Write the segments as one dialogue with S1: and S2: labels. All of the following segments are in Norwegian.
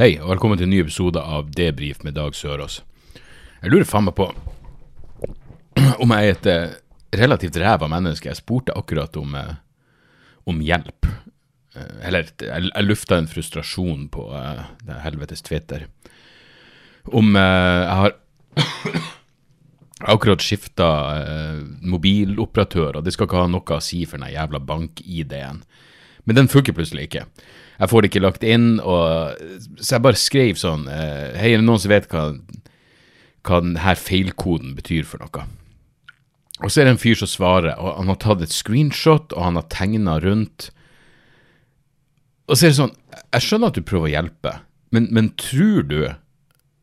S1: Hei, og velkommen til en ny episode av Debrif med Dag Sørås. Jeg lurer faen meg på om jeg er et eh, relativt ræva menneske. Jeg spurte akkurat om, eh, om hjelp. Eh, Eller jeg, lufta en frustrasjon på det helvetes Twitter. Om jeg har akkurat skifta eh, mobiloperatør, og det skal ikke ha noe å si for den jævla bank-ID-en. Men den funker plutselig ikke. Jeg får det ikke lagt inn, og, så jeg bare skrev sånn eh, Hei, er det noen som vet hva, hva denne feilkoden betyr for noe? Og så er det en fyr som svarer, og han har tatt et screenshot, og han har tegna rundt. Og så er det sånn Jeg skjønner at du prøver å hjelpe, men, men tror du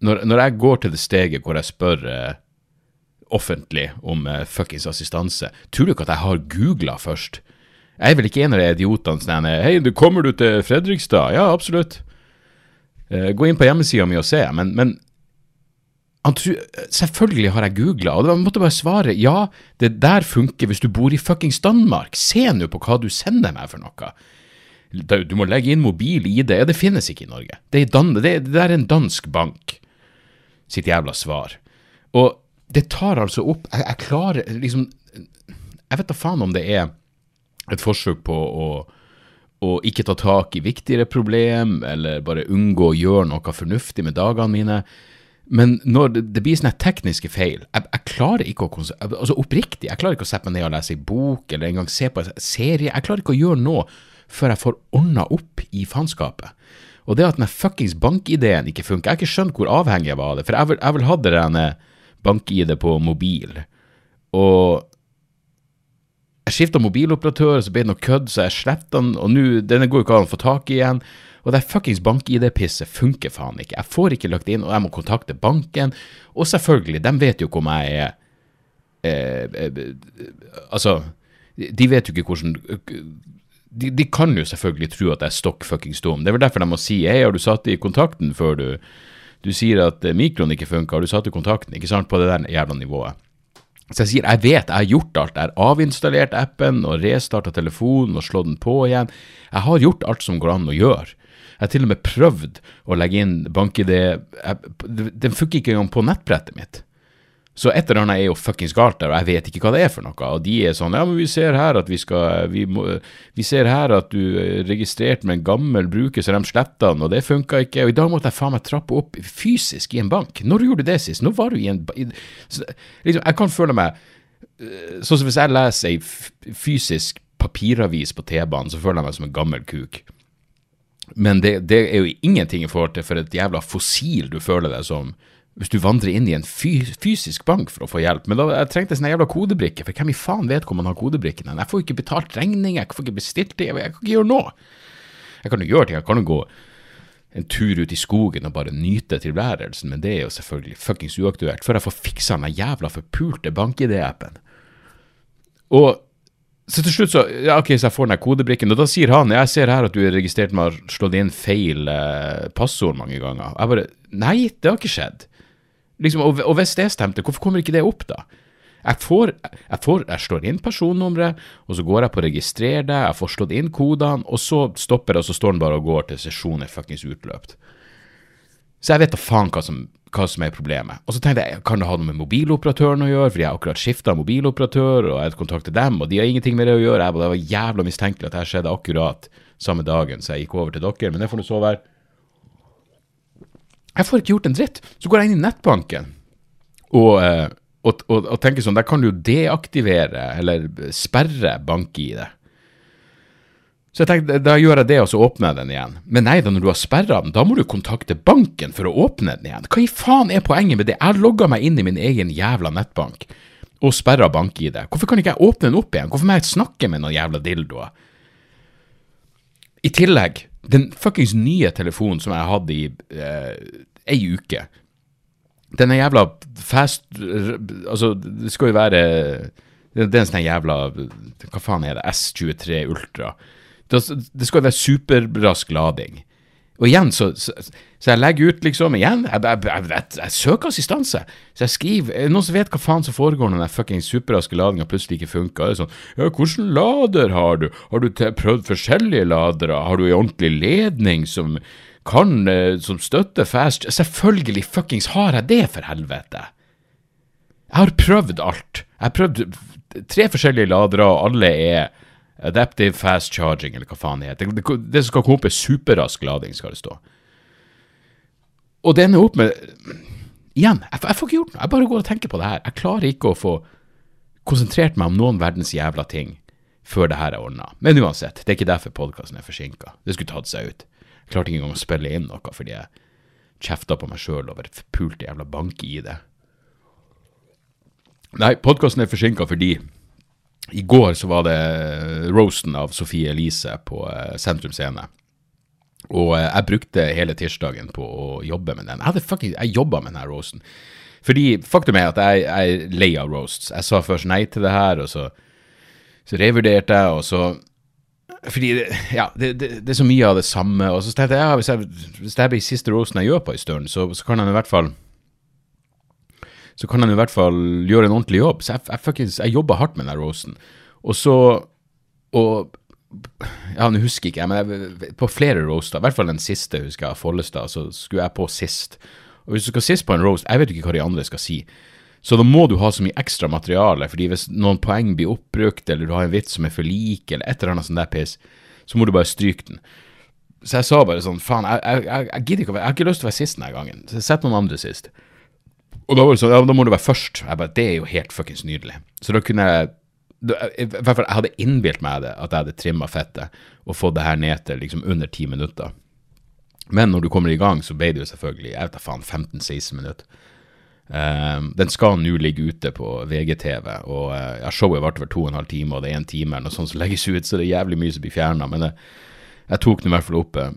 S1: når, når jeg går til det steget hvor jeg spør eh, offentlig om eh, fuckings assistanse, tror du ikke at jeg har googla først? Jeg er vel ikke en av de idiotene som er Hei, du kommer du til Fredrikstad? Ja, absolutt. Uh, gå inn på hjemmesida mi og se. Men, men tror, selvfølgelig har jeg googla, og jeg måtte bare svare ja, det der funker hvis du bor i fuckings Danmark. Se nå på hva du sender meg for noe. Du må legge inn mobil i det. Ja, det finnes ikke i Norge. Det er, det, det er en dansk bank sitt jævla svar. Og det tar altså opp Jeg, jeg klarer liksom Jeg vet da faen om det er et forsøk på å, å ikke ta tak i viktigere problem, eller bare unngå å gjøre noe fornuftig med dagene mine. Men når det, det blir sånne tekniske feil jeg, jeg klarer ikke å Altså oppriktig, jeg klarer ikke å sette meg ned og lese ei bok, eller engang se på en serie. Jeg klarer ikke å gjøre noe før jeg får ordna opp i faenskapet. Og det at den fuckings bank-ID-en ikke funker Jeg har ikke skjønt hvor avhengig jeg var av det, for jeg vil, jeg vil ha det bank-ID på mobil. Og jeg skifta mobiloperatør, så ble det noe kødd, så jeg sletta den, og nå denne går jo ikke an å få tak i igjen. Og det fuckings bank-ID-pisset funker faen ikke. Jeg får ikke lagt inn, og jeg må kontakte banken. Og selvfølgelig, de vet jo ikke om jeg er eh, eh, Altså, de vet jo ikke hvordan de, de kan jo selvfølgelig tro at jeg er stokk fuckings dum. Det er vel derfor de må si hei, har du satt i kontakten før du Du sier at eh, mikroen ikke funker, har du satt i kontakten? Ikke sant, på det der jævla nivået. Så jeg sier, jeg vet, jeg har gjort alt. Jeg har avinstallert appen og restarta telefonen og slått den på igjen. Jeg har gjort alt som går an å gjøre. Jeg har til og med prøvd å legge inn bank-ID. Den funker ikke engang på nettbrettet mitt. Så et eller annet er jo fuckings galt der, og jeg vet ikke hva det er for noe. Og de er sånn, ja, men vi ser her at vi skal, vi, må, vi ser her at du er registrert med en gammel bruker, så de sletta den, og det funka ikke. Og i dag måtte jeg faen meg trappe opp fysisk i en bank. Når gjorde du det sist? Nå var du i en i, så, liksom, Jeg kan føle meg eh, Sånn som hvis jeg leser ei fysisk papiravis på T-banen, så føler jeg meg som en gammel kuk. Men det, det er jo ingenting i forhold til for et jævla fossil du føler deg som hvis du vandrer inn i en fysisk bank for å få hjelp. Men da jeg trengte sånn jævla kodebrikke, for hvem i faen vet hvor man har kodebrikken hen? Jeg får ikke betalt regning, jeg får ikke bestilt det, jeg, kan ikke gjøre noe. Jeg kan jo gjøre ting, jeg kan jo gå en tur ut i skogen og bare nyte tilværelsen, men det er jo selvfølgelig fuckings uaktuelt, før jeg får fiksa den jævla forpulte bank-ID-appen. Og så til slutt så, ja ok, så jeg får den kodebrikken, og da sier han, jeg ser her at du er registrert med å ha slått inn feil eh, passord mange ganger. Jeg bare, nei, det har ikke skjedd. Liksom, og, og hvis det stemte, hvorfor kommer ikke det opp da? Jeg får, jeg får, jeg slår inn personnummeret, og så går jeg på registrer det, jeg får slått inn kodene, og så stopper det, og så står den bare og går til sesjonen er fuckings utløpt. Så jeg vet da faen hva som, hva som er problemet. Og så tenkte jeg, kan det ha noe med mobiloperatøren å gjøre, fordi jeg har akkurat skifta mobiloperatør, og jeg har kontaktet dem, og de har ingenting med det å gjøre. Jeg, det var jævla mistenkelig at det skjedde akkurat samme dagen, så jeg gikk over til dere, men det får nå så være. Jeg får ikke gjort en dritt. Så går jeg inn i nettbanken og, eh, og, og, og tenker sånn, der kan du jo deaktivere eller sperre bank-ID. Så jeg tenkte, da gjør jeg det, og så åpner jeg den igjen. Men nei da, når du har sperra den, da må du kontakte banken for å åpne den igjen. Hva i faen er poenget med det? Jeg logga meg inn i min egen jævla nettbank og sperra bank-ID. Hvorfor kan ikke jeg åpne den opp igjen? Hvorfor må jeg snakke med noen jævla dildoer? I tillegg Den fuckings nye telefonen som jeg hadde i eh, ei uke, den er jævla fast Altså, det skal jo være Det er en sånn jævla Hva faen er det? S23 Ultra. Det, skal jo være superrask lading. Og igjen, så, så, så, jeg legger ut, liksom Igjen, jeg, jeg, jeg, jeg søker assistanse. Så jeg skriver Er noen som vet hva faen som foregår når den fucking superraske ladinga plutselig ikke funker? Det er sånn Ja, hvilken lader har du? Har du prøvd forskjellige ladere? Har du ei ordentlig ledning som kan eh, Som støtter fast Selvfølgelig fuckings har jeg det, for helvete! Jeg har prøvd alt. Jeg har prøvd tre forskjellige ladere, og alle er Adaptive fast charging, eller hva faen det heter. Det, det skal komme opp er superrask lading, skal det stå. Og det ender opp med Igjen, jeg, jeg, får ikke gjort noe. Jeg bare går og tenker på det her. Jeg klarer ikke å få konsentrert meg om noen verdens jævla ting før det her er ordna. Men uansett, det er ikke derfor podkasten er forsinka. Det skulle tatt seg ut. Klarte ikke engang å spille inn noe fordi jeg kjefta på meg sjøl over forpulte jævla bank-ID. Nei, podkasten er forsinka fordi i går så var det roasten av Sofie Elise på uh, Sentrum Scene. Og uh, jeg brukte hele tirsdagen på å jobbe med den. Jeg hadde fucking, jeg jobba med denne roasten. Fordi faktum er at jeg, jeg, er lei av roasts. Jeg sa først nei til det her, og så, så revurderte jeg, og så Fordi ja, det, det, det, er så mye av det samme. Og så tenkte jeg ja, hvis, jeg, hvis det blir siste roasten jeg gjør på en stund, så, så kan han i hvert fall så kan han i hvert fall gjøre en ordentlig jobb. Så jeg, jeg, fuckings, jeg jobba hardt med den roasten. Og så Og ja, nå husker ikke jeg, men jeg, på flere roaster, i hvert fall den siste, husker jeg, Follestad, så skulle jeg på sist. Og hvis du skal sist på en roast, jeg vet ikke hva de andre skal si. Så da må du ha så mye ekstra materiale, fordi hvis noen poeng blir oppbrukt, eller du har en vits som er for lik, eller et eller annet sånt der piss, så må du bare stryke den. Så jeg sa bare sånn, faen, jeg, jeg, jeg, gidder ikke å være, jeg har ikke lyst til å være sist denne gangen, så sett noen andre sist. Og da var det sånn, ja, da må du være først. Jeg bare, Det er jo helt fuckings nydelig. Så da kunne jeg i hvert fall, Jeg hadde innbilt meg det, at jeg hadde trimma fettet og fått det her ned til liksom under ti minutter. Men når du kommer i gang, så ble det jo selvfølgelig jeg vet da faen, 15-16 minutter. Um, den skal nå ligge ute på VGTV, og uh, ja, showet varte over to og en halv time, og det er en time eller noe sånt som legges ut, så det er jævlig mye som blir fjerna. Men jeg, jeg tok den i hvert fall opp. Uh,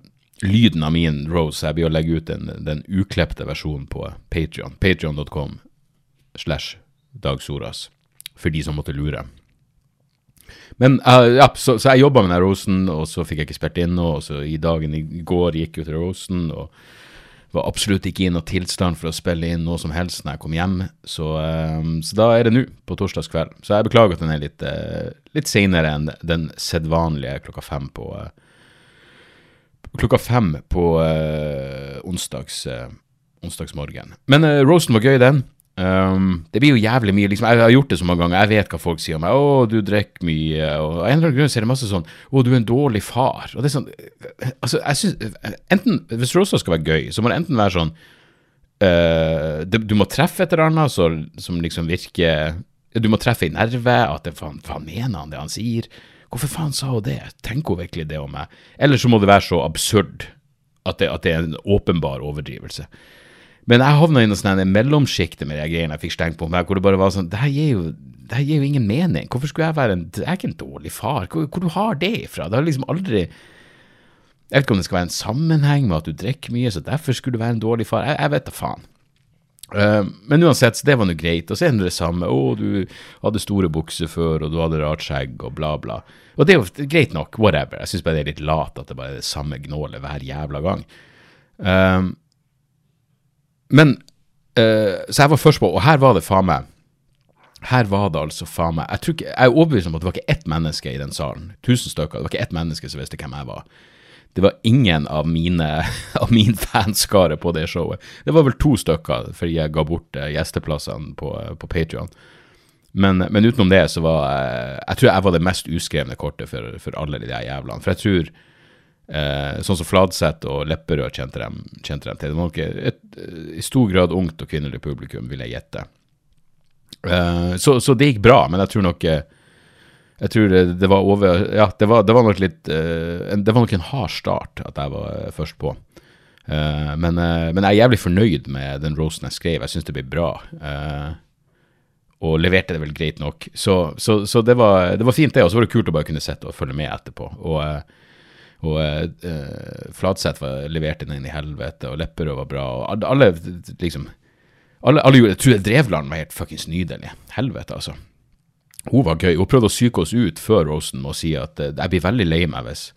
S1: lyden av min Rose. Jeg blir å legge ut den, den uklepte versjonen på Patrion. Patrion.com slash Dag Soras, for de som måtte lure. Men uh, ja, så, så jeg jobba med den rosen, og så fikk jeg ikke spilt inn noe. Og så i dagen i går gikk jeg til rosen, og var absolutt ikke i noe tilstand for å spille inn noe som helst når jeg kom hjem. Så, um, så da er det nå, på torsdagskveld. Så jeg beklager at den er litt, uh, litt seinere enn den sedvanlige klokka fem på, uh, klokka fem på uh, onsdags, onsdagsmorgen. Men roasten var gøy, den. Um, det blir jo jævlig mye. Liksom, jeg har gjort det så mange ganger. Jeg vet hva folk sier om meg. 'Å, du drikker mye.' Og av en eller annen grunn så er det masse sånn 'Å, du er en dårlig far'. Og det er sånn Altså, jeg synes enten, Hvis Rosa skal være gøy, så må det enten være sånn uh, det, Du må treffe et eller annet så, som liksom virker Du må treffe i nerve. At det, faen, faen mener han det han sier? Hvorfor faen sa hun det? Tenker hun virkelig det om meg? Eller så må det være så absurd at det, at det er en åpenbar overdrivelse. Men jeg havna i noe sånn mellomsjikte med de greiene jeg fikk stengt på meg, hvor det bare var sånn Det her gir jo, det her gir jo ingen mening. Hvorfor skulle jeg være en Jeg er ikke en dårlig far. Hvor, hvor du har det ifra? Det har liksom aldri Jeg vet ikke om det skal være en sammenheng med at du drikker mye, så derfor skulle du være en dårlig far. Jeg, jeg vet da faen. Uh, men uansett, så det var nå greit. Og så er det det samme. Å, du hadde store bukser før, og du hadde rart skjegg, og bla, bla. Og det er jo greit nok, whatever. Jeg syns bare det er litt lat at det bare er det samme gnålet hver jævla gang. Uh, men uh, Så jeg var først på, og her var det faen meg her var det altså faen meg Jeg, ikke, jeg er overbevist om at det var ikke ett menneske i den salen. Tusen stykker. Det var ikke ett menneske som visste hvem jeg var. Det var ingen av mine av min fanskare på det showet. Det var vel to stykker, fordi jeg ga bort uh, gjesteplassene på, uh, på Patrion. Men, men, utenom det så var jeg tror jeg var det mest uskrevne kortet for, for alle de der jævlene. For jeg tror eh, Sånn som Fladseth og Lepperød kjente dem, kjente dem til. Det var nok i stor grad ungt og kvinnelig publikum, vil jeg gjette. Eh, så, så, det gikk bra, men jeg tror nok eh, jeg tror det, det var over Ja, det var, det var, nok litt eh, Det var nok en hard start at jeg var uh, først på. Eh, men, men, jeg er jævlig fornøyd med den rosen jeg skrev. Jeg syns det ble bra. og leverte det vel greit nok. Så, så, så det, var, det, var, fint, det. Og så var det kult å bare kunne sitte og følge med etterpå. Og, Og eh, Flatseth var levert inn i helvete, og Lepperød var bra. Og alle, liksom alle, alle gjorde, Jeg tror Drevland var helt fuckings nydelig. Helvete, altså. Hun var gøy. Hun prøvde å psyke oss ut før Rosen med å si at eh, jeg blir veldig lei meg hvis,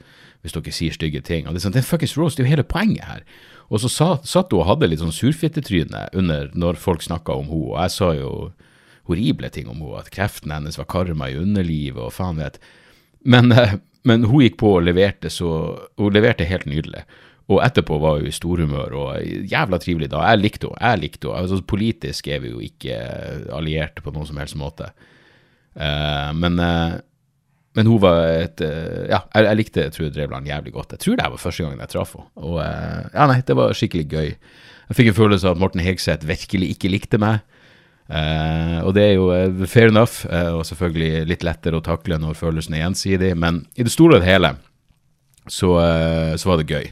S1: hvis dere sier stygge ting. Og Det er sånn, det er fuckings Rose, det er jo hele poenget her. Og så satt, satt hun og hadde litt sånn surfittetryne under når folk snakka om henne, og jeg sa jo horrible ting om henne, at kreften hennes var karma i underlivet og faen vet. Men, uh, men hun gikk på og leverte så Hun leverte helt nydelig. Og etterpå var hun i storhumør og jævla trivelig da. Jeg likte henne. jeg likte henne. Altså, politisk er vi jo ikke allierte på noen som helst måte. Uh, men, uh, men hun var et uh, Ja, jeg, jeg likte Trude Drevland jævlig godt. Jeg tror det var første gangen jeg traff henne. Og ja, nei, det var skikkelig gøy. Jeg fikk en følelse av at Morten Hegseth virkelig ikke likte meg. Og det er jo fair enough, og selvfølgelig litt lettere å takle når følelsen er gjensidig, men i det store og hele så, så var det gøy.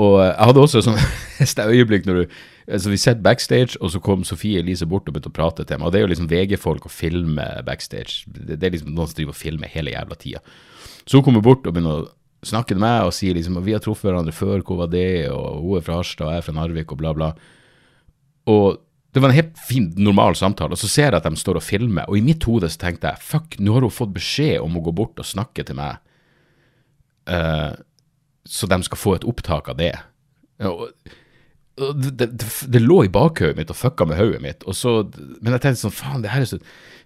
S1: Og jeg hadde også sånn et øyeblikk når du altså Vi sitter backstage, og så kom Sofie Elise bort og begynte å prate til meg. Og det er jo liksom VG-folk å filme backstage. Det, det, er liksom noen som driver og filmer hele jævla tida. Så hun kommer bort og begynner å snakke til meg og sier liksom Vi har truffet hverandre før, hvor var det? Og hun er fra Harstad, og jeg er fra Narvik, og bla, bla. Og det var en helt fin, normal samtale. Og så ser jeg at de står og filmer, og i mitt hode så tenkte jeg fuck, nå har hun fått beskjed om å gå bort og snakke til meg. Uh, så de skal få et opptak av det. Og, og det, det, det, lå i bakhodet mitt og fucka med hodet mitt. Så, men jeg tenkte sånn, faen, det her er så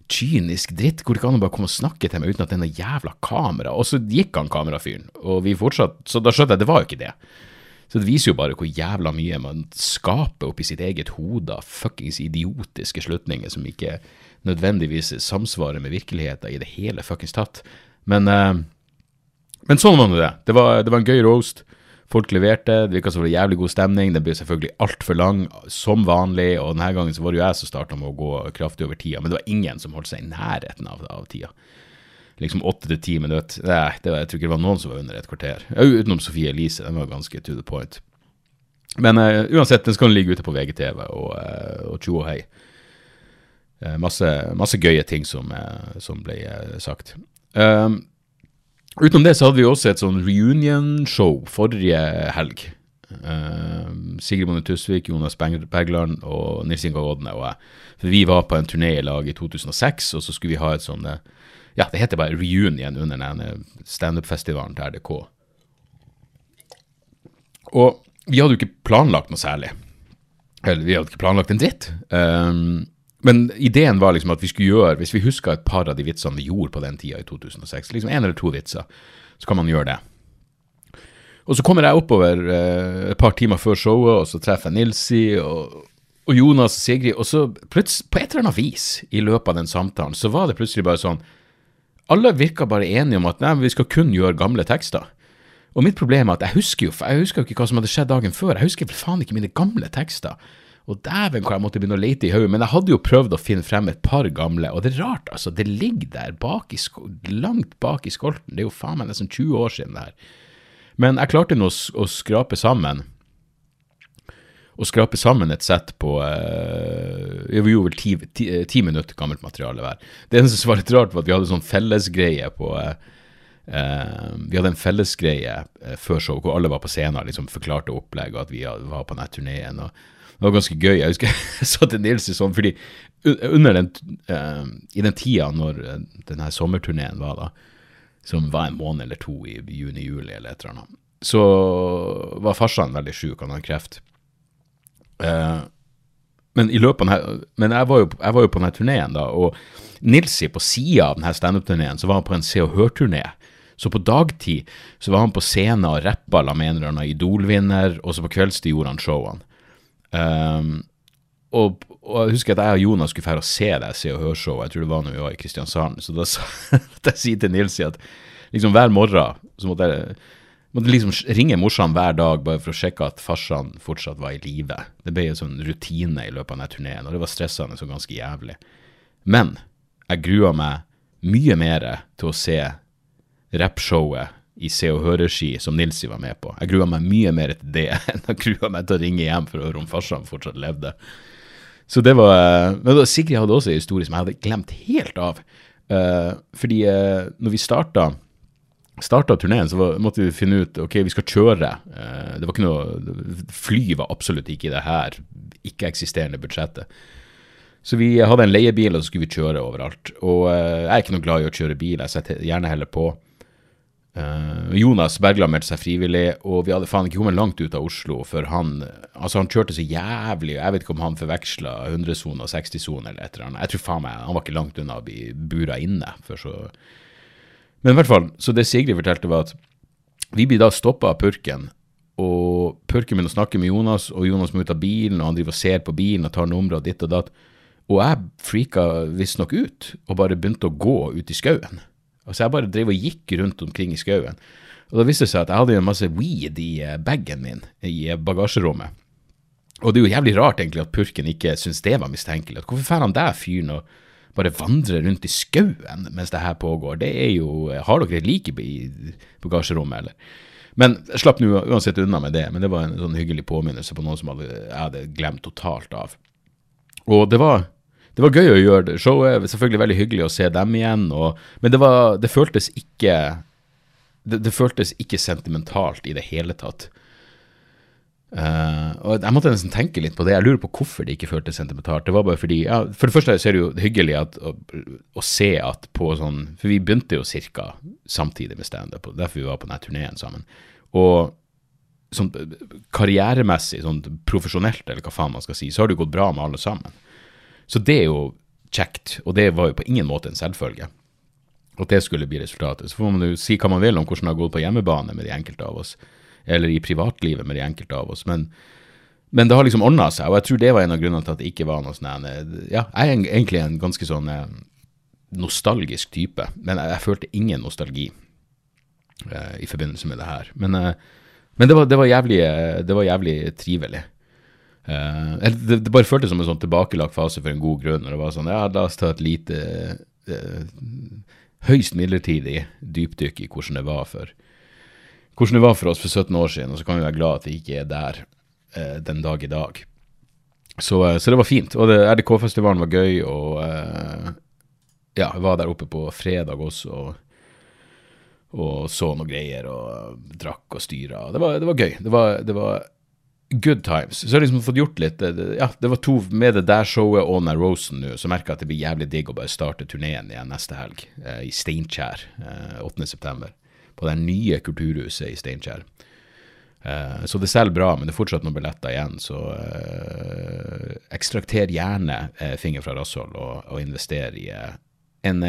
S1: kynisk dritt. Går det ikke an å bare komme og snakke til meg uten at det er noe jævla kamera? Og så gikk han kamerafyren, og vi fortsatt Så da skjønte jeg det var jo ikke det. Så det viser jo bare hvor jævla mye man skaper oppi sitt eget hode av fuckings idiotiske slutninger som ikke nødvendigvis samsvarer med virkeligheten i det hele fuckings tatt. Men uh, men sånn var nå det. Det var, det var, en gøy roast. Folk leverte. Det virka som det var jævlig god stemning. Den ble selvfølgelig altfor lang, som vanlig. Og denne gangen så var det jo jeg som starta med å gå kraftig over tida. Men det var ingen som holdt seg i nærheten av, av tida. Liksom åtte til ti minutter. Nei, var, jeg tror ikke det var noen som var under et kvarter. Utenom Sofie Elise. Den var ganske to the point. Men uh, uansett, den skal ligge ute på VGTV og, uh, og tjo og hei. Uh, masse, masse, gøye ting som, som ble sagt. Um, Utenom det så hadde vi også et sånn reunion-show forrige helg. Uh, Sigrid Bonde Tusvik, Jonas Bergland og Nils Inga Odne og jeg. For vi var på en turné i lag i 2006, og så skulle vi ha et sånn eh, Ja, det heter bare reunion under denne standup-festivalen til RDK. Og vi hadde jo ikke planlagt noe særlig. Eller vi hadde ikke planlagt en dritt. Um, men ideen var liksom at vi skulle gjøre, hvis vi huska et par av de vitsene vi gjorde på den tida i 2006, liksom én eller to vitser, så kan man gjøre det. Og så kommer jeg oppover eh, et par timer før showet, og så treffer jeg Nilsi og, og, Jonas og Sigrid, og så plutselig, på et eller annet vis i løpet av den samtalen, så var det plutselig bare sånn Alle virka bare enige om at nei, vi skal kun gjøre gamle tekster. Og mitt problem er at jeg husker jo jeg husker jo ikke hva som hadde skjedd dagen før. Jeg husker faen ikke mine gamle tekster. Og dæven hvor jeg måtte begynne å lete i hodet. Men jeg hadde jo prøvd å finne frem et par gamle, og det er rart, altså. Det ligger der bak langt bak i skolten. Det er jo faen meg nesten 20 år siden det her. Men jeg klarte nå å, skrape sammen å skrape sammen et sett på eh, Vi gjorde vel ti, ti, ti, minutter gammelt materiale hver. Det eneste som var litt rart, var at vi hadde sånn fellesgreie på eh, uh, Vi hadde en fellesgreie før show hvor alle var på scenen liksom forklarte opplegg, og at vi var på den turneen. det var ganske gøy. Jeg husker jeg sa til Nils sånn, fordi under den, i den tida når denne sommerturneen var, da, som var en måned eller to i juni-juli eller et eller annet, så var farsan veldig sjuk, han hadde kreft. Uh, men i løpet av denne, men jeg var jo, jeg var jo på denne turneen, da, og Nilsi, på sida av denne standup-turneen, så var han på en Se og Hør-turné. Så på dagtid så var han på scenen og rappa la med en eller annen Idol-vinner, og så på kveldstid gjorde han showene. Um, og, og, jeg husker at jeg og Jonas skulle dra og se det Se og Hør-showet, jeg tror det var når vi var i Kristiansand. Så da sa jeg til Nilsi at liksom hver morgen så måtte jeg måtte liksom ringe morsan hver dag bare for å sjekke at farsan fortsatt var i live. Det ble en sånn rutine i løpet av denne turneen, og det var stressende og ganske jævlig. Men jeg grua meg mye mer til å se rappshowet i Se og Høre-ski som Nilsi var med på. Jeg grua meg mye mer til det enn jeg grua meg til å ringe hjem for å høre om farsan fortsatt levde. Så det var eh, Men Sigrid hadde også en historie som jeg hadde glemt helt av. Uh, fordi uh, når vi starta starta turneen, så måtte vi finne ut ok, vi skal kjøre. Eh, det var ikke noe, Fly var absolutt ikke i det her ikke-eksisterende budsjettet. Så vi hadde en leiebil, og så skulle vi kjøre overalt. Og eh, jeg er ikke noe glad i å kjøre bil, jeg setter gjerne heller på. Uh, Jonas Bergland meldte seg frivillig, og vi hadde faen ikke kommet langt ut av Oslo før han Altså, han kjørte så jævlig, og jeg vet ikke om han forveksla 100-sone og 60-sone eller et eller annet. Jeg tror faen meg han var ikke langt unna å bli bura inne. For så Men i hvert fall, så det Sigrid fortalte, var at vi blir da stoppa av purken, og purken begynner å snakke med Jonas, og Jonas må ut av bilen, og han driver og ser på bilen og tar numre og ditt og datt. Og jeg frika visstnok ut, og bare begynte å gå ut i skauen. Altså Jeg bare drev og gikk rundt omkring i skauen. Og da viste det seg at jeg hadde en masse weed i eh, bagen min i eh, bagasjerommet. Og det er jo jævlig rart egentlig at purken ikke syntes det var mistenkelig. Hvorfor drar han der fyren og bare vandrer rundt i skauen mens det her pågår? Det er jo Har dere et like i bagasjerommet, eller? Men jeg slapp nå uansett unna med det. Men det var en sånn hyggelig påminnelse på noe som jeg hadde glemt totalt av. Og det var det var gøy å gjøre det. Showet er selvfølgelig veldig hyggelig å se dem igjen, og, men det, var, det føltes ikke det, det, føltes ikke sentimentalt i det hele tatt. Uh, og Jeg måtte nesten tenke litt på det. Jeg lurer på hvorfor det ikke føltes sentimentalt. Det var bare fordi, ja, For det første så er det jo hyggelig at, å, å, se at på sånn For vi begynte jo ca. samtidig med standup, derfor vi var på den turneen sammen. Og sånn karrieremessig, sånn profesjonelt, eller hva faen man skal si, så har det jo gått bra med alle sammen. Så det er jo kjekt, og det var jo på ingen måte en selvfølge. At det skulle bli resultatet. Så får man jo si hva man vil om hvordan det har gått på hjemmebane med de enkelte av oss, eller i privatlivet med de enkelte av oss. Men, men det har liksom ordna seg, og jeg tror det var en av grunnene til at det ikke var noe sånn Ja, jeg er egentlig en ganske sånn eh, nostalgisk type, men jeg, jeg følte ingen nostalgi eh, i forbindelse med det her. Men, eh, men det, var, det, var jævlig, det var jævlig trivelig. Eh, det, det, bare føltes som en sånn tilbakelagt fase for en god grunn. Når det var sånn, ja, La oss ta et lite, uh, høyst midlertidig dypdykk i hvordan det var for hvordan det var for oss for 17 år siden, og så kan vi være glad at vi ikke er der eh, den dag i dag. Så, så, det var fint. Og RDK-festivalen var gøy, og ja, jeg var der oppe på fredag også. og, og så noen greier og drakk og styra. Det, det, var gøy. Det var, det var good times. Så jeg har liksom fått gjort litt Ja, det var to med det der showet og den Rosen nå, så merker jeg at det blir jævlig digg å bare starte turneen igjen neste helg, eh, i Steinkjer, eh, 8.9. På det nye kulturhuset i Steinkjer. Eh, så det selger bra, men det er fortsatt noen billetter igjen, så eh, ekstrakter gjerne eh, finger fra rasshold og, og invester i en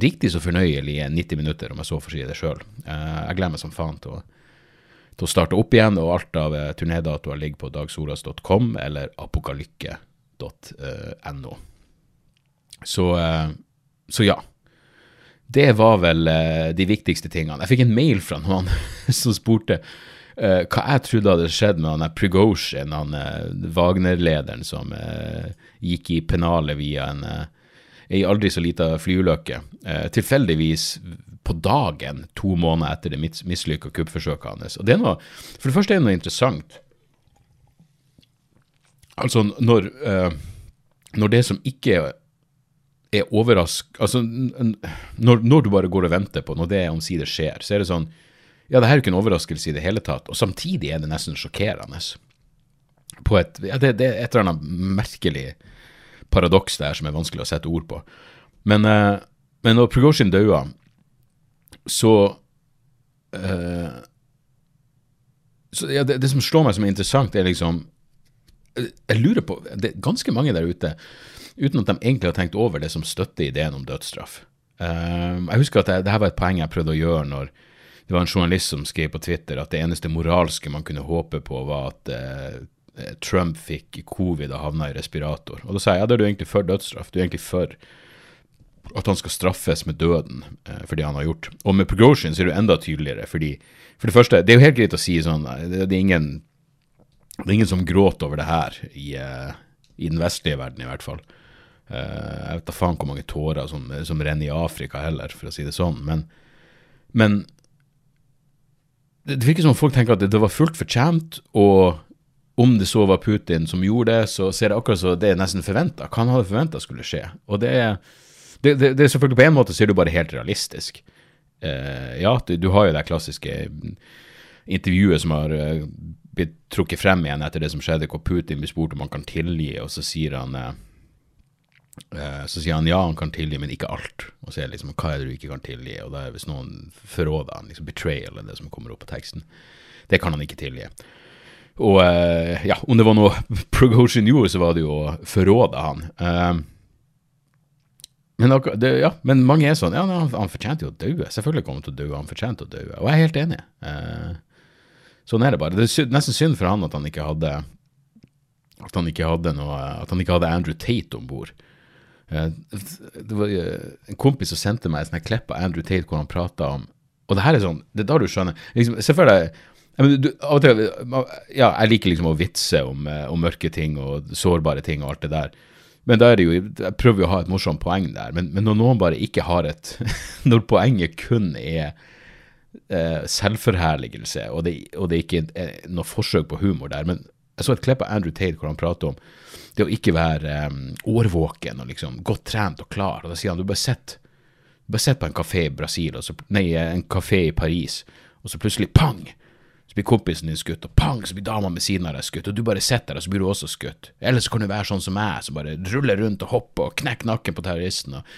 S1: riktig så fornøyelig 90 minutter, om jeg så får si det sjøl. jeg gleder meg som faen til å til å starte opp igjen, og alt av turnédatoer ligger på dagsoras.com eller apokalykke.no. Så, så, ja. Det var vel eh, de viktigste tingene. Jeg fikk en mail fra noen som spurte uh, hva jeg trodde hadde skjedd med han Prigozjin, han uh, Wagner-lederen som uh, gikk i pennalet via en ei aldri så lita flyulykke. tilfeldigvis på dagen to måneder etter det mislykka kuppforsøket hans. Og det er noe, For det første er det noe interessant. Altså, når, når det som ikke er overrask... Altså, når, når, du bare går og venter på når det omsider skjer, så er det sånn Ja, det her er jo ikke en overraskelse i det hele tatt, og samtidig er det nesten sjokkerende. På et, ja, det, det, er et eller annet merkelig paradoks der som er vanskelig å sette ord på. Men, uh, men når Prigozjin daua så, uh, så ja, det, det, som slår meg som er interessant, er liksom Jeg lurer på Det er ganske mange der ute, uten at de egentlig har tenkt over det, som støtter ideen om dødsstraff. Uh, jeg husker at det, det, her var et poeng jeg prøvde å gjøre når det var en journalist som skrev på Twitter at det eneste moralske man kunne håpe på, var at uh, Trump fikk covid og havna i respirator. Og da sa jeg ja, da er du egentlig for dødsstraff. Du er egentlig for at han skal straffes med døden eh, for det han har gjort. Og med Progression så er det enda tydeligere, fordi for det første, det er jo helt greit å si sånn Det, det er, ingen, det er ingen som gråter over det her i, uh, i den vestlige verden, i hvert fall. Uh, jeg vet da faen hvor mange tårer som, som, renner i Afrika heller, for å si det sånn. Men, men det virker som om folk tenker at det, det var fullt fortjent, og om det så var Putin som gjorde det, så ser det akkurat så det er nesten forventa. Hva han hadde forventa skulle skje. Og det er det, det, det, er selvfølgelig På en måte så er det bare helt realistisk. Eh, ja, du, du, har jo det klassiske intervjuet som har uh, blitt trukket frem igjen etter det som skjedde, hvor Putin blir spurt om han kan tilgi, og så sier han uh, så sier han ja, han kan tilgi, men ikke alt. Og så er det liksom hva er det du ikke kan tilgi? Og da er hvis noen forråder han, liksom betrayal er det som kommer opp på teksten. Det kan han ikke tilgi. Og ja, om det var noe Progosian gjorde, så var det jo å forråde han. Uh, men, det, ja, men, mange er sånn Ja, han, han fortjente jo å dø. Selvfølgelig kom han til å dø. Han fortjente å dø. Og jeg er helt enig. Eh, sånn er det bare. Det er nesten synd for han at han ikke hadde At han ikke hadde noe At han ikke hadde Andrew Tate om bord. Eh, det var eh, en kompis som sendte meg et klipp av Andrew Tate hvor han prata om Og det her er sånn Det er da du skjønner liksom, Se for deg ja, jeg liker liksom å vitse om, eh, om mørke ting og sårbare ting og alt det der. Men da er det jo, jeg prøver jo å ha et morsomt poeng der, men, men når noen bare ikke har et Når poenget kun er selvforherligelse, og det, og det ikke er noe forsøk på humor der Men jeg så et klipp av Andrew Tate hvor han prater om det å ikke være um, årvåken og liksom godt trent og klar. Og da sier han du bare sitter bare sett på en kafé i Brasil, så, nei, en kafé i Paris, og så plutselig pang! Så blir kompisen din skutt, og pang, så blir dama ved siden av deg skutt, og du bare sitter der, og så blir du også skutt. Eller så kan du være sånn som meg, som bare ruller rundt og hopper og knekker nakken på terroristen. og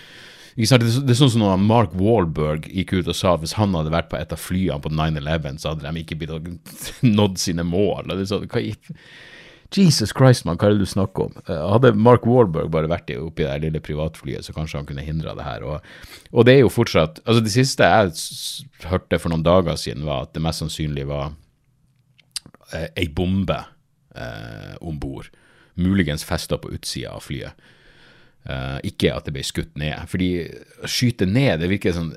S1: det er sånn som når Mark Wallberg gikk ut og sa at hvis han hadde vært på et av flyene på 9-11, så hadde de ikke nådd sine mål. Er sånn, Jesus Christ, man, hva er det du snakker om? Eh, hadde Mark Wallberg bare vært oppi det lille privatflyet, så kanskje han kunne hindra det her. Og, og, det er jo fortsatt Altså, det siste jeg hørte for noen dager siden, var at det mest sannsynlig var eh, ei bombe eh, om bord. Muligens festa på utsida av flyet. Eh, ikke at det ble skutt ned. Fordi å skyte ned, det virker sånn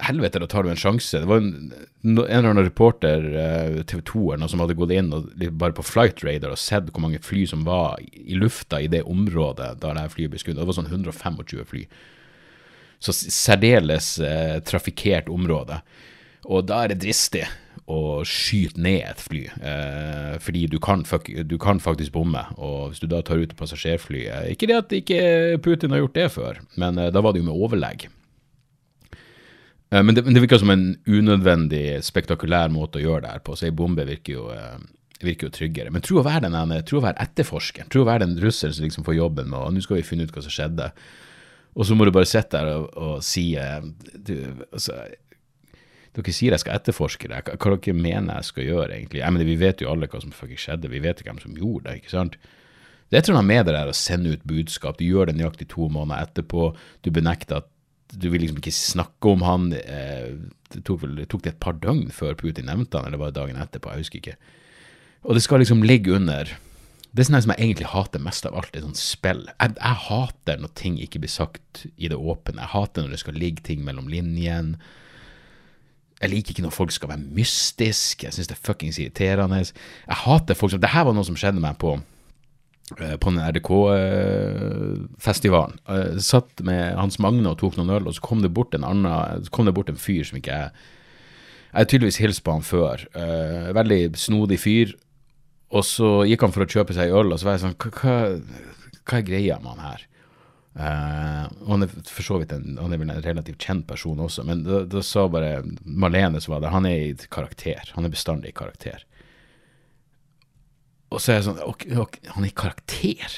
S1: Helvete, da tar du en sjanse. Det var en, en eller annen reporter, eh, TV 2 eller noe, som hadde gått inn og, bare på Flight Radar og sett hvor mange fly som var i lufta i det området da det flyet ble skutt. Det var sånn 125 fly. Så særdeles eh, trafikkert område. Og da er det dristig å skyte ned et fly, eh, fordi du kan, du kan, faktisk bomme. Og hvis du da tar ut et passasjerfly eh, Ikke det at ikke Putin har gjort det før, men eh, da var det jo med overlegg. Eh, men det, men det, virker som en unødvendig spektakulær måte å gjøre det her på, så ei bombe virker jo, eh, virker jo, tryggere. Men tro å være den tro å være etterforskeren, tro å være den russeren som liksom får jobben med og nå skal vi finne ut hva som skjedde. Og så må du bare sitte der og, og si du, altså, dere sier jeg skal etterforske det, hva, hva dere mener jeg skal gjøre, egentlig? Jeg mener, vi vet jo alle hva som faktisk skjedde, vi vet ikke hvem som gjorde det, ikke sant? Det er et eller annet med det der å sende ut budskap, du gjør det nøyaktig to måneder etterpå, du benekter at du vil liksom ikke snakke om han, eh, det tok, vel, det tok det et par døgn før Putin nevnte han, eller var det dagen etterpå, jeg husker ikke. Og det skal liksom ligge under det er sånn som jeg egentlig hater mest av alt, det er sånn spill. Jeg, jeg, hater når ting ikke blir sagt i det åpne. Jeg hater når det skal ligge ting mellom linjene. Jeg liker ikke når folk skal være mystiske. Jeg syns det er fuckings irriterende. Jeg hater folk som Det her var noe som skjedde meg på eh, på den RDK-festivalen. Jeg eh, satt med Hans Magne og tok noen øl, og så kom det bort en annen, så kom det bort en fyr som ikke jeg Jeg har tydeligvis hilst på han før. Uh, veldig snodig fyr. Og så gikk han for å kjøpe seg øl, og så var jeg sånn Hva, hva er greia med han her? Uh, han er for så vidt en, han er vel en relativt kjent person også, men da, da sa bare Marlene som var der, han er i karakter. Han er bestandig i karakter. Og så er jeg sånn ok, ok, Han er i karakter?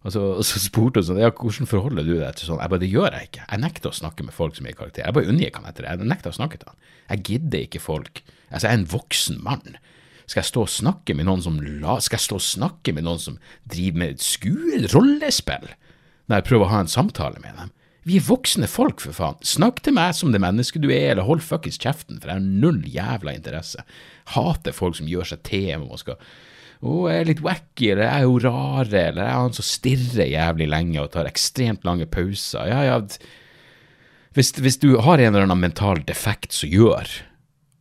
S1: Og så, og så spurte hun sånn ja, hvordan forholder du deg til sånn? Jeg bare det gjør jeg ikke. Jeg nekter å snakke med folk som er i karakter. Jeg bare unngikk han etter det. Jeg nekter å snakke til han. Jeg gidder ikke folk. Altså, jeg er en voksen mann. Skal jeg stå og snakke med noen som la, Skal jeg stå og snakke med noen som driver med skue, rollespill? Når jeg prøver å ha en samtale med dem. Vi er voksne folk, for faen. Snakk til meg som det mennesket du er, eller hold fuckings kjeften, for jeg har null jævla interesse. Hater folk som gjør seg til og skal å, jeg er litt wacky, eller jeg er jo rare, eller jeg er han som stirrer jævlig lenge og tar ekstremt lange pauser. Ja, ja, hvis, hvis du har en eller annen mental defekt som gjør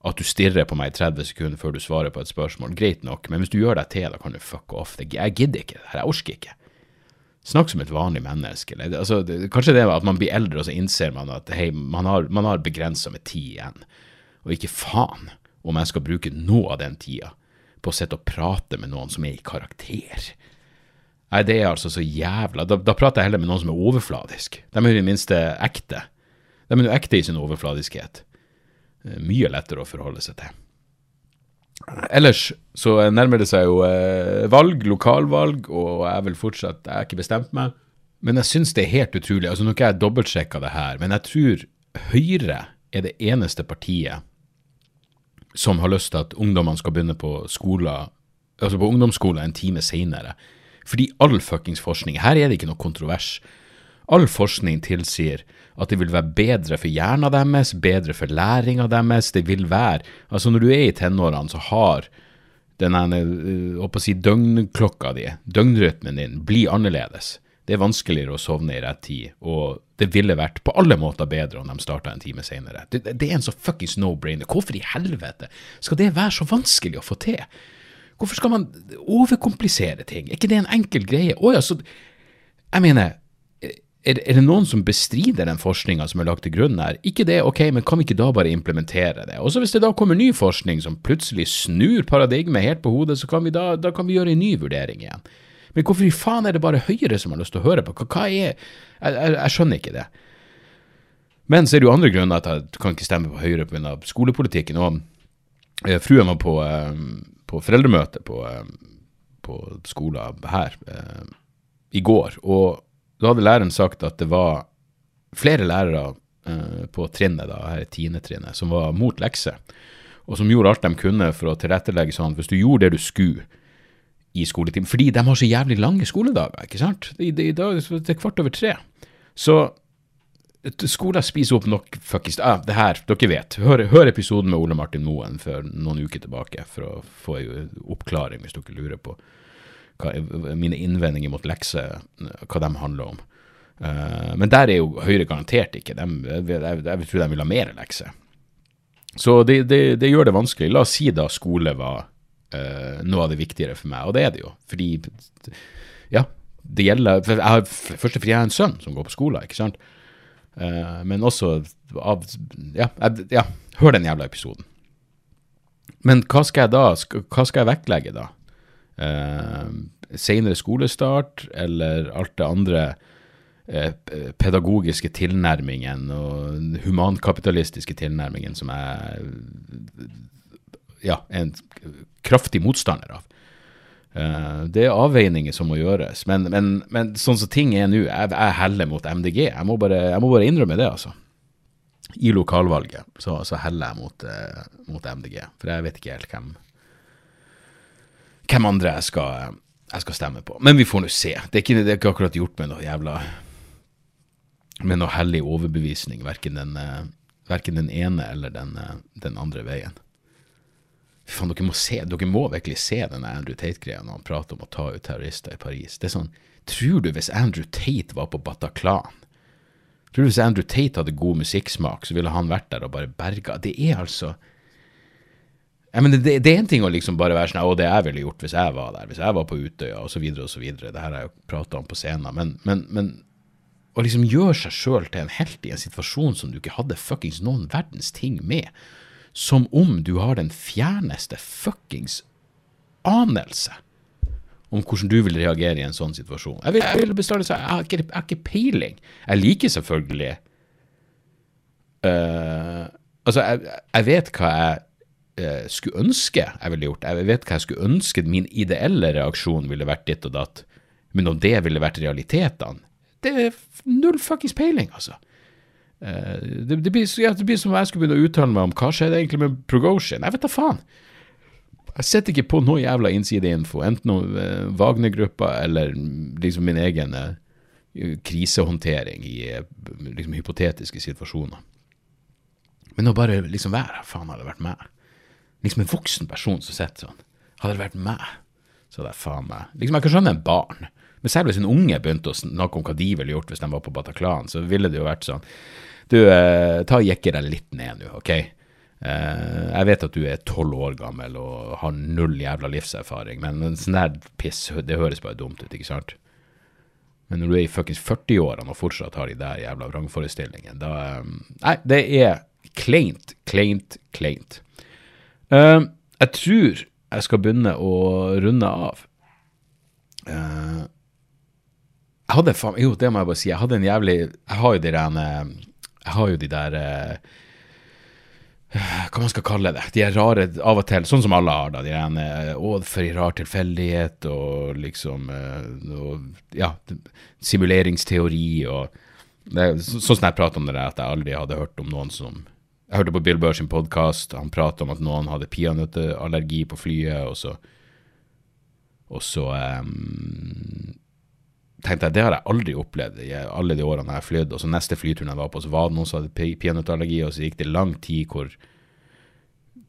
S1: at du stirrer på meg i 30 sekunder før du svarer på et spørsmål, greit nok, men hvis du gjør deg til, da kan du fuck off. Jeg gidder ikke det her, jeg orker ikke. Snakk som et vanlig menneske. Altså, det, kanskje det er at man blir eldre, og så innser man at hei, man har, man har begrensa med tid igjen. Og ikke faen om jeg skal bruke noe av den tida på å sitte og prate med noen som er i karakter. Nei, det er altså så jævla Da, da prater jeg heller med noen som er overfladisk. De er i det minste ekte. De er jo ekte i sin overfladiskhet. eh, mye lettere å forholde seg til. Ellers så nærmer det seg jo eh, valg, lokalvalg, og jeg vil fortsatt Jeg har ikke bestemt meg. Men jeg syns det er helt utrolig. altså Nå har ikke jeg dobbeltsjekka det her, men jeg tror Høyre er det eneste partiet som har lyst til at ungdommene skal begynne på skolen, altså på ungdomsskolen en time seinere. Fordi all fuckings forskning Her er det ikke noe kontrovers. All forskning tilsier at det vil være bedre for hjernen deres, bedre for læringa deres. Det vil være Altså, når du er i tenårene, så har den uh, si, døgnklokka di, døgnrytmen din, blir annerledes. Det er vanskeligere å sovne i rett tid, og det ville vært på alle måter bedre om de starta en time senere. Det, det, er en så fuckings no-brainer. Hvorfor i helvete skal det være så vanskelig å få til? Hvorfor skal man overkomplisere ting? Er ikke det en enkel greie? Å ja, så Jeg mener, er, er, det noen som bestrider den forskninga som er lagt til grunn her? Ikke det, ok, men kan vi ikke da bare implementere det? Også hvis det da kommer ny forskning som plutselig snur paradigmet helt på hodet, så kan vi da, da kan vi gjøre en ny vurdering igjen. Men hvorfor i faen er det bare Høyre som har lyst til å høre på? Hva, er jeg, jeg, jeg, skjønner ikke det. Men så er det jo andre grunner at jeg kan ikke stemme på Høyre pga. skolepolitikken. Og eh, fruen var på, eh, på foreldremøte på, eh, på skolen her eh, i går. og da hadde læreren sagt at det var flere lærere eh, på trinnet, da, her tiendetrinnet, som var mot lekser, og som gjorde alt de kunne for å tilrettelegge sånn hvis du gjorde det du skulle i skoletimen Fordi de har så jævlig lange skoledager, ikke sant? I, i dag det er kvart over tre. Så skolen spiser opp nok fuckings ah, Det her, dere vet. Hør, hør episoden med Ole Martin Moen for noen uker tilbake for å få en oppklaring, hvis dere lurer på hva, mine innvendinger mot lekser, hva de handler om. Uh, men der er jo Høyre garantert ikke. De, jeg, jeg, tror de vil ha mer lekser. Så det, det, det, gjør det vanskelig. La oss si da skole var uh, noe av det viktigere for meg, og det er det jo. Fordi, ja, det gjelder jeg har, Først og fremst jeg har en sønn som går på skole, ikke sant. Uh, men også av ja, ja, hør den jævla episoden. Men hva skal jeg da, hva skal jeg vektlegge da? Eh, senere skolestart eller alt det andre eh, pedagogiske tilnærmingen og humankapitalistiske tilnærmingen som er ja, en kraftig motstander av. Uh, det er avveininger som må gjøres, men, men, men sånn som ting er nå, jeg, jeg heller mot MDG. Jeg må, bare, jeg må, bare, innrømme det, altså. I lokalvalget så, så heller jeg mot, uh, mot, MDG, for jeg vet ikke helt hvem hvem andre jeg skal, jeg skal stemme på. Men vi får nå se. Det er, ikke, det er ikke akkurat gjort med noe jævla Med noe hellig overbevisning, verken den, verken den ene eller den, den andre veien. Faen, dere må se, dere må virkelig se denne Andrew Tate-greia når han prater om å ta ut terrorister i Paris. Det er sånn, Tror du hvis Andrew Tate var på Bataclan Tror du hvis Andrew Tate hadde god musikksmak, så ville han vært der og bare berga Det er altså ja, men det, det, er en ting å liksom bare være sånn Å, det jeg ville gjort hvis jeg var der, hvis jeg var på Utøya, osv., osv. Det her har jeg jo prata om på scenen. Men, men, men å liksom gjøre seg sjøl til en helt i en situasjon som du ikke hadde fuckings noen verdens ting med, som om du har den fjerneste fuckings anelse om hvordan du vil reagere i en sånn situasjon. Jeg vil, jeg vil bestandig si jeg har ikke, jeg har ikke peiling. Jeg liker selvfølgelig uh, Altså, jeg, jeg vet hva jeg skulle ønske jeg ville gjort. Jeg vet hva jeg skulle ønske min ideelle reaksjon ville vært ditt og datt, men om det ville vært realitetene, det er null fuckings peiling, altså. Eh, det, det, blir, ja, det, blir, som om jeg skulle begynne å uttale meg om hva skjedde egentlig med Progosian. Jeg vet da faen. Jeg sitter ikke på noe jævla innsideinfo, enten om eh, Wagner-gruppa eller liksom min egen eh, krisehåndtering i eh, liksom, hypotetiske situasjoner. Men å bare liksom være Faen, hadde vært meg liksom en voksen person som sitter sånn. Hadde det vært meg, så hadde jeg faen meg Liksom, jeg kan skjønne en barn, men selv hvis en unge begynte å snakke om hva de ville gjort hvis de var på Bataclan, så ville det jo vært sånn Du, eh, ta og jekke deg litt ned nå, OK? Eh, jeg vet at du er tolv år gammel og har null jævla livserfaring, men sånn der piss, det høres bare dumt ut, ikke sant? Men når du er i fuckings 40-årene og fortsatt har de der jævla vrangforestillingene, da eh, Nei, det er kleint, kleint, kleint. Uh, jeg tror jeg skal begynne å runde av. Uh, jeg hadde faen Jo, det må jeg bare si. Jeg hadde en jævlig Jeg har jo de der Jeg har jo de der uh, hva man skal kalle det. De er rare av og til, sånn som alle har, da. De er Å, for en rar tilfeldighet, og liksom og, Ja, simuleringsteori og det, Sånn som jeg prater om det, der, at jeg aldri hadde hørt om noen som Jeg hørte på Bill Burr sin podkast, han pratet om at noen hadde peanøtteallergi på flyet, og så Og så um, tenkte jeg det har jeg aldri opplevd i alle de årene jeg har flydd. Og så neste flyturen jeg var på, så var det noen som hadde peanøtteallergi, og så gikk det lang tid hvor,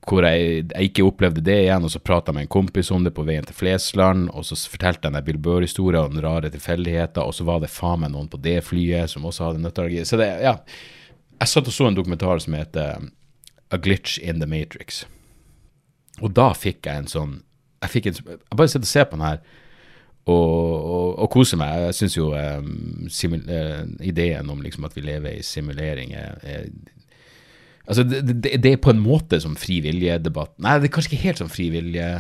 S1: hvor jeg, jeg, ikke opplevde det igjen. Og så prata jeg med en kompis om det på veien til Flesland, og så fortalte jeg en Bill Burr-historie om rare tilfeldigheter, og så var det faen meg noen på det flyet som også hadde nøtteallergi. Så det, ja. Jeg satt og så en dokumentar som heter A Glitch in the Matrix. Og da fikk jeg en sånn Jeg fikk en, jeg bare sitter og ser på den her og, og, og koser meg. Jeg syns jo um, uh, ideen om liksom at vi lever i simulering er, er Altså, det, det, det, er på en måte som frivilligdebatt Nei, det er kanskje ikke helt som frivillige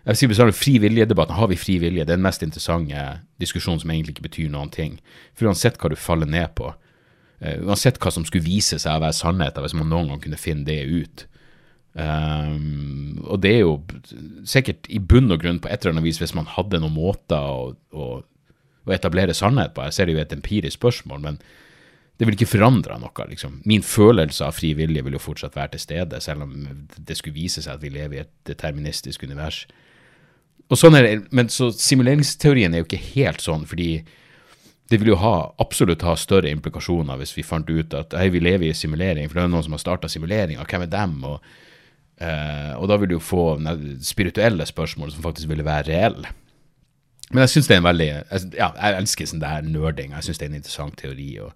S1: jeg vil si bestandig, Frivilligdebatten, har vi fri vilje? Det er den mest interessante diskusjonen som egentlig ikke betyr noen ting. For uansett hva du faller ned på, uansett hva som skulle vise seg å være sannheten, hvis man noen gang kunne finne det ut, Um, og det er jo sikkert i bunn og grunn på et eller annet vis hvis man hadde noen måter å, å, å etablere sannhet på. Jeg ser det jo et empirisk spørsmål, men det vil ikke forandre noe. Liksom. Min følelse av fri vilje vil jo fortsatt være til stede, selv om det skulle vise seg at vi lever i et deterministisk univers. Og sånn er det, Men så simuleringsteorien er jo ikke helt sånn, fordi det vil jo ha, absolutt ha større implikasjoner hvis vi fant ut at hei, vi lever i simulering, for det er noen som har starta simuleringa, hvem er dem? og Uh, og da vil du jo få spirituelle spørsmål som faktisk ville være reelle. Men jeg syns det er en veldig Ja, jeg elsker sånn der nerding. Jeg syns det er en interessant teori. Og,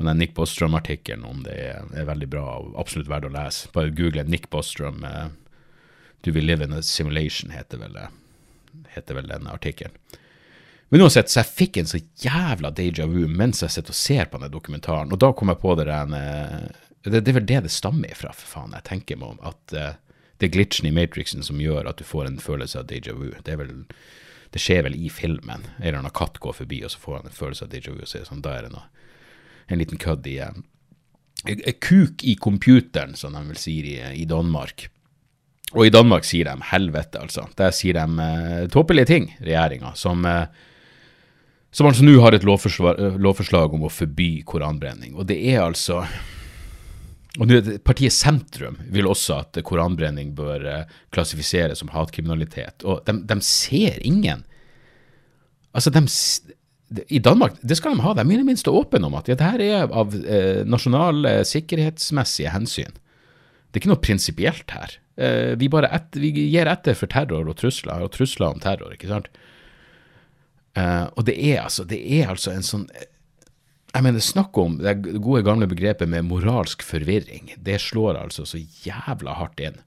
S1: og den Nick Bostrom-artikkelen om det er, veldig bra og absolutt verdt å lese. Bare google Nick Bostrom. Uh, Do we live in a simulation, heter vel, heter vel den artikkelen. Men uansett, så jeg fikk en så jævla deja vu mens jeg sitter og ser på den dokumentaren. Og da kom jeg på det der det, det, er vel det det stammer ifra, for faen. Jeg tenker meg om at uh, det er glitchen i Matrixen som gjør at du får en følelse av deja vu. Det, vel, det skjer vel i filmen. En eller annen katt går forbi, og så får han en følelse av deja vu. Så sånn, da er det noe, en liten kødd i uh, Kuk i computeren, som de vel sier i, i, Danmark. Og i Danmark sier de helvete, altså. Der sier de uh, tåpelige ting, regjeringa, som uh, som altså nå har et lovforslag, lovforslag om å forby koranbrenning. Og det er altså og Partiet Sentrum vil også at koranbrenning bør eh, klassifiseres som hatkriminalitet. Og de, de ser ingen Altså, de, I Danmark det skal de ha, de er i det minste åpne om at ja, dette er av eh, nasjonale sikkerhetsmessige hensyn. Det er ikke noe prinsipielt her. Eh, vi, et, vi gir etter for terror og trusler, og trusler om terror, ikke sant. Eh, og det er, altså, det er altså en sånn jeg mener, snakk om det gode gamle begrepet med moralsk forvirring. Det slår altså så jævla hardt inn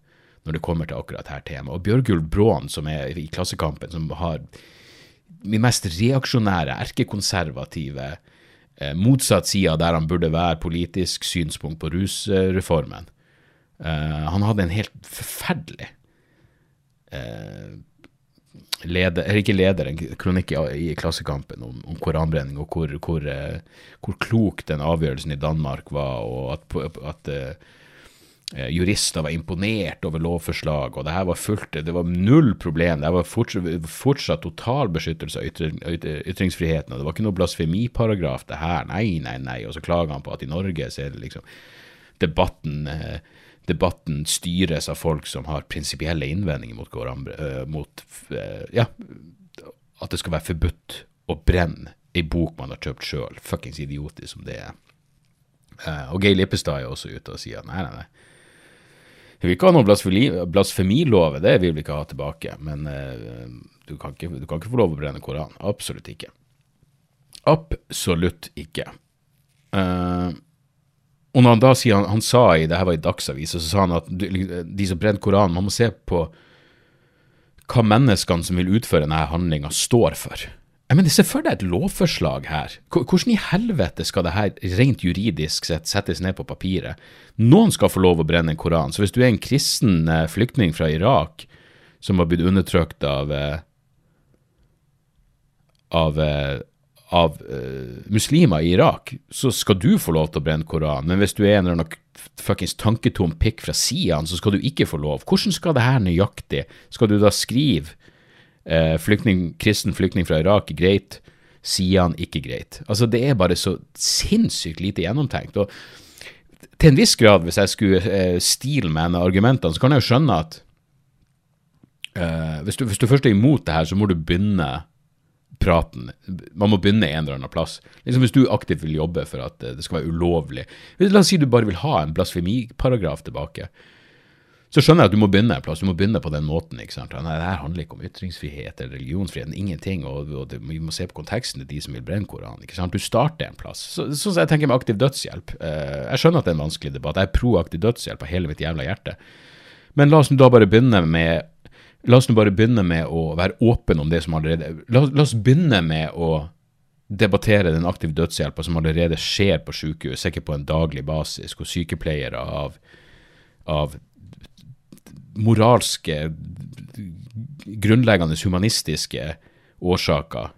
S1: når det kommer til akkurat her temaet. Og Bjørgulv Bråen, som er i Klassekampen, som har min mest reaksjonære, erkekonservative, eh, motsatt side der han burde være politisk synspunkt på rusreformen. Eh, han hadde en helt forferdelig eh, leder, ikke leder, en kronikk i, i Klassekampen om, om koranbrenning, og hvor, hvor, uh, hvor, klok den avgjørelsen i Danmark var, og at, at uh, jurister var imponert over lovforslag, og det her var fullt, det var null problem. Det var fortsatt, fortsatt total beskyttelse av ytring, ytringsfriheten, og det var ikke noe blasfemiparagraf, det her. Nei, nei, nei. Og så klager han på at i Norge så er det liksom debatten uh, debatten styres av folk som har prinsipielle innvendinger mot, hverandre, uh, mot uh, ja, at det skal være forbudt å brenne ei bok man har kjøpt sjøl. Fuckings idiotisk som det er. Uh, og Geir Lippestad er også ute og sier nei, nei, nei. Vi vil ikke ha noe blasfemilove, det vil vi ikke ha tilbake. Men du kan, ikke, du, kan ikke, få lov å brenne Koranen. Absolutt ikke. Absolutt ikke. Uh, og når han da sier han, han sa i det her var i Dagsavisen, så sa han at de som brenner Koranen, man må se på hva menneskene som vil utføre denne handlinga, står for. Jeg mener, Se for deg et lovforslag her. Hvordan i helvete skal det her rent juridisk sett settes ned på papiret? Noen skal få lov å brenne en koran. Så hvis du er en kristen eh, flyktning fra Irak som har blitt undertrykt av, eh, av, eh, av uh, muslimer i Irak, så skal du få lov til å brenne Koranen. Men hvis du er en eller annen fuckings tanketom pikk fra Sian, så skal du ikke få lov. Hvordan skal det her nøyaktig? Skal du da skrive uh, flyktning, kristen flyktning fra Irak, greit, Sian, ikke greit? Altså, det er bare så sinnssykt lite gjennomtenkt. og til en viss grad, hvis jeg skulle uh, stile med argumentene, så kan jeg jo skjønne at hvis, du, hvis du først er imot det her, så må du begynne praten. Man må begynne en eller annen plass. Liksom Hvis du aktivt vil jobbe for at det skal være ulovlig La oss si du bare vil ha en blasfemiparagraf tilbake. Så skjønner jeg at du må begynne en plass. Du må begynne på den måten. ikke sant? Nei, det her handler ikke om ytringsfrihet eller religionsfrihet. Ingenting. Og, og det, vi må se på konteksten til de som vil brenne Koranen. ikke sant? Du starter en plass. Sånn som jeg tenker med aktiv dødshjelp. Eh, jeg skjønner at det er en vanskelig debatt. Jeg er pro aktiv dødshjelp av hele mitt jævla hjerte. Men la oss da bare begynne med La oss nå bare begynne med å være åpen om det som allerede La, la oss begynne med å debattere den aktive dødshjelpa som allerede skjer på sykehus, ikke på en daglig basis, hvor sykepleiere av, av moralske, grunnleggende humanistiske årsaker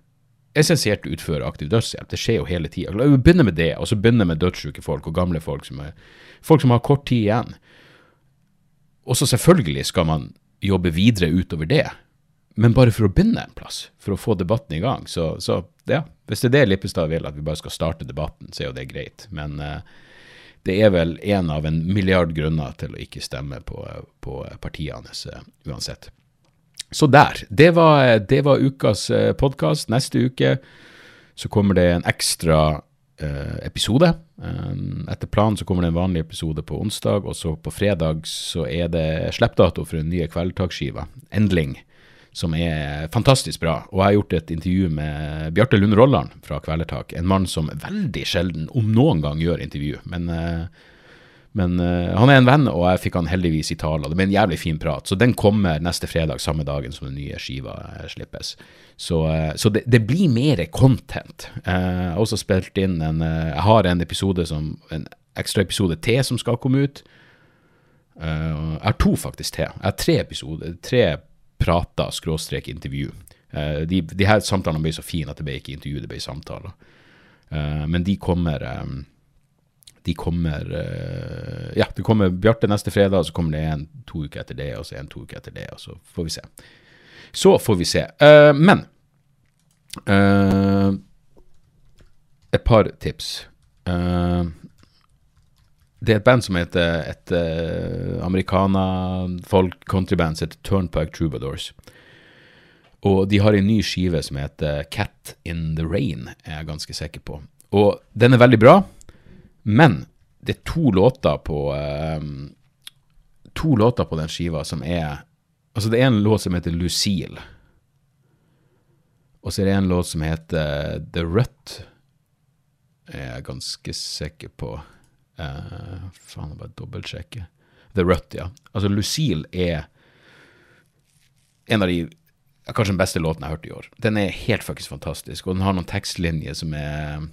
S1: essensielt utfører aktiv dødshjelp. Det skjer jo hele tida. Begynne med det, og så begynne med dødssyke folk og gamle folk som, er, folk som har kort tid igjen. Og så selvfølgelig skal man jobbe videre utover det. Men bare for å begynne en plass, for å få debatten i gang. Så, så ja, hvis det er det Lippestad vil, at vi bare skal starte debatten, så er jo det greit. Men uh, det er vel én av en milliard grunner til å ikke stemme på, på partiene hans uh, uansett. Så der. Det var, det var ukas eh, podkast. Neste uke så kommer det en ekstra episode. Um, etter planen så kommer det en vanlig episode på onsdag, og så på fredag så er det slippdato for den nye Kveldtaksskiva, Endling, som er fantastisk bra. Og jeg har gjort et intervju med Bjarte Lund Rolland fra Kvelertak, en mann som veldig sjelden, om noen gang, gjør intervju. Men uh, men uh, han er en venn, og jeg fikk han heldigvis i tale. Det ble en jævlig fin prat. Så den kommer neste fredag, samme dagen som den nye skiva uh, slippes. Så, uh, så det, det, blir mer content. jeg har også spilt inn en Jeg har en episode som En ekstra episode til som skal komme ut. jeg har to faktisk til. Jeg har tre episoder. Tre prater, skråstrek intervju. de, de her samtalene ble så fine at det ble ikke intervju, det ble samtaler. men de kommer um, de kommer uh, Ja, det kommer Bjarte neste fredag, og så kommer det en to uker etter det, og så en to uker etter det, og så får vi se. Så får vi se. Uh, men uh, Et par tips. det er et band som heter et uh, americana-folk-countryband som heter Turnpike Troubadours. Og de har en ny skive som heter Cat in the Rain, er jeg ganske sikker på. Og den er veldig bra. Men det er to låter på um, To låter på den skiva som er Altså, det er en låt som heter Lucille. Og så er det en låt som heter The Rut. Er jeg ganske sikker på. Uh, faen, jeg bare dobbeltsjekker. The Rut, ja. Altså, Lucille er en av de kanskje den beste låten jeg har hørt i år. Den er helt faktisk fantastisk, og den har noen tekstlinjer som er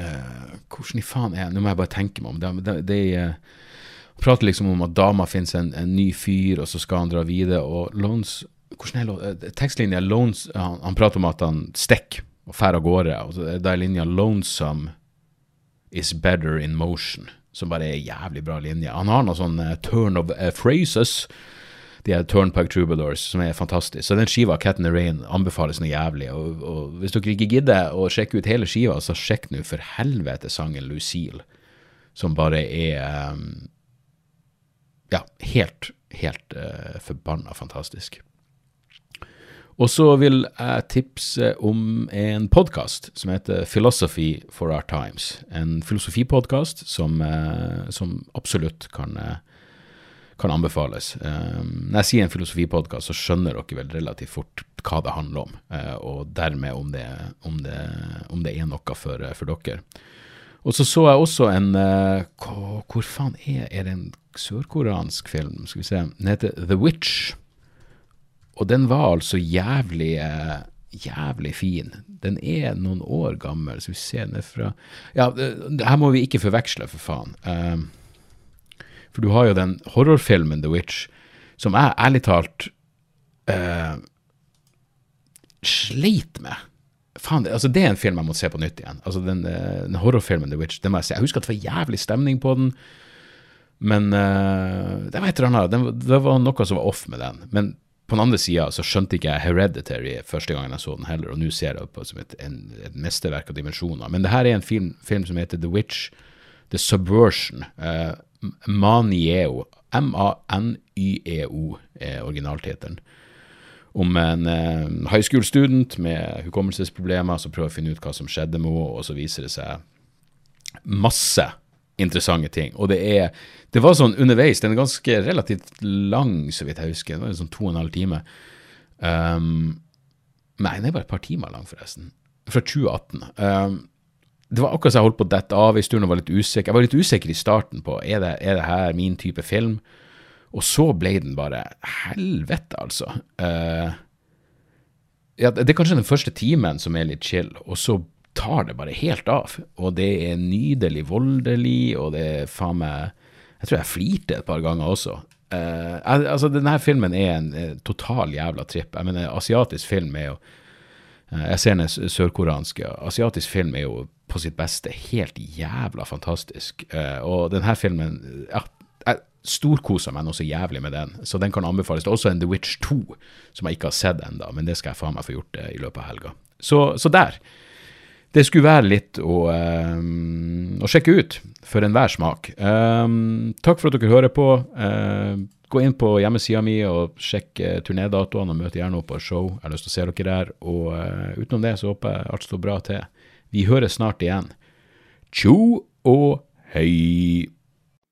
S1: uh, Hvordan i faen er Nå må jeg bare tenke meg om. Det, det, det uh, prater liksom om at dama finnes en, en, ny fyr, og så skal han dra videre. Og Lones Hvordan er uh, tekstlinja? Lones, han, han, prater om at han stikker og drar av gårde. Og så er det linja 'Lonesome is better in motion', som bare er en jævlig bra linje. Han har noen sånn turn of phrases de her Turnpike Troubadours, som er fantastisk. Så den skiva, Cat in the Rain, anbefales noe jævlig. Og, og, hvis dere ikke gidder å sjekke ut hele skiva, så sjekk nå for helvete sangen Lucille, som bare er um, Ja, helt, helt uh, forbanna fantastisk. Og så vil jeg tipse om en podkast som heter Philosophy for Our Times. En filosofipodkast som, uh, som absolutt kan uh, kan anbefales. Um, når jeg sier en filosofipodkast, så skjønner dere vel relativt fort hva det handler om, uh, og dermed om det, om, det, om det, er noe for, for dere. Og så så jeg også en uh, hvor, faen er, er det en sørkoreansk film? Skal vi se. Den heter The Witch. Og den var altså jævlig jævlig fin. Den er noen år gammel. Skal vi se den fra Ja, her må vi ikke forveksle, for faen. Uh, for du har jo den horrorfilmen The Witch, som jeg ærlig talt eh, sleit med Faen, altså det er en film jeg må se på nytt igjen. Altså Den, eh, den horrorfilmen The Witch. Den må jeg se. Jeg husker at det var jævlig stemning på den, men uh, det var et eller annet. Den, det var noe som var off med den. Men på den andre sida så skjønte ikke jeg Hereditary første gangen jeg så den heller, og nå ser jeg på det som et, en, et mesterverk av dimensjoner. Men det her er en film, film som heter The Witch, The Subversion. Uh, Manieo. M-a-n-y-e-o er originaltittelen om en eh, high school student med hukommelsesproblemer som prøver å finne ut hva som skjedde med henne, og så viser det seg masse interessante ting. Og det er Det var sånn underveis, den er ganske relativt lang, så vidt jeg husker. Det var sånn to og en halv time. Um, nei, den er bare et par timer lang, forresten. Fra 2018. Um, det var akkurat så jeg holdt på å dette av i stund og var litt usikker. Jeg var litt usikker i starten på er det, er det her min type film. Og så ble den bare Helvete, altså. Uh, ja, det er kanskje den første timen som er litt chill, og så tar det bare helt av. Og det er nydelig voldelig, og det er faen meg Jeg tror jeg flirte et par ganger også. Uh, altså, denne filmen er en uh, total jævla tripp. Jeg mener, asiatisk film er jo Jeg ser en sørkoreansk Asiatisk film er jo på sitt beste helt jævla fantastisk. og denne filmen ja, storkoser meg noe så jævlig med den, så den kan anbefales. Det er også en The Witch 2 som jeg ikke har sett ennå, men det skal jeg faen meg få gjort i løpet av helga. Så, så der. Det skulle være litt å, um, å sjekke ut for enhver smak. Um, takk for at dere hører på. Uh, gå inn på hjemmesida mi og sjekk uh, turnédatoene og møt gjerne opp på show. Jeg har lyst til å se dere der. Og uh, utenom det så håper jeg alt står bra til. Vi høres snart igjen. Tjo og hei.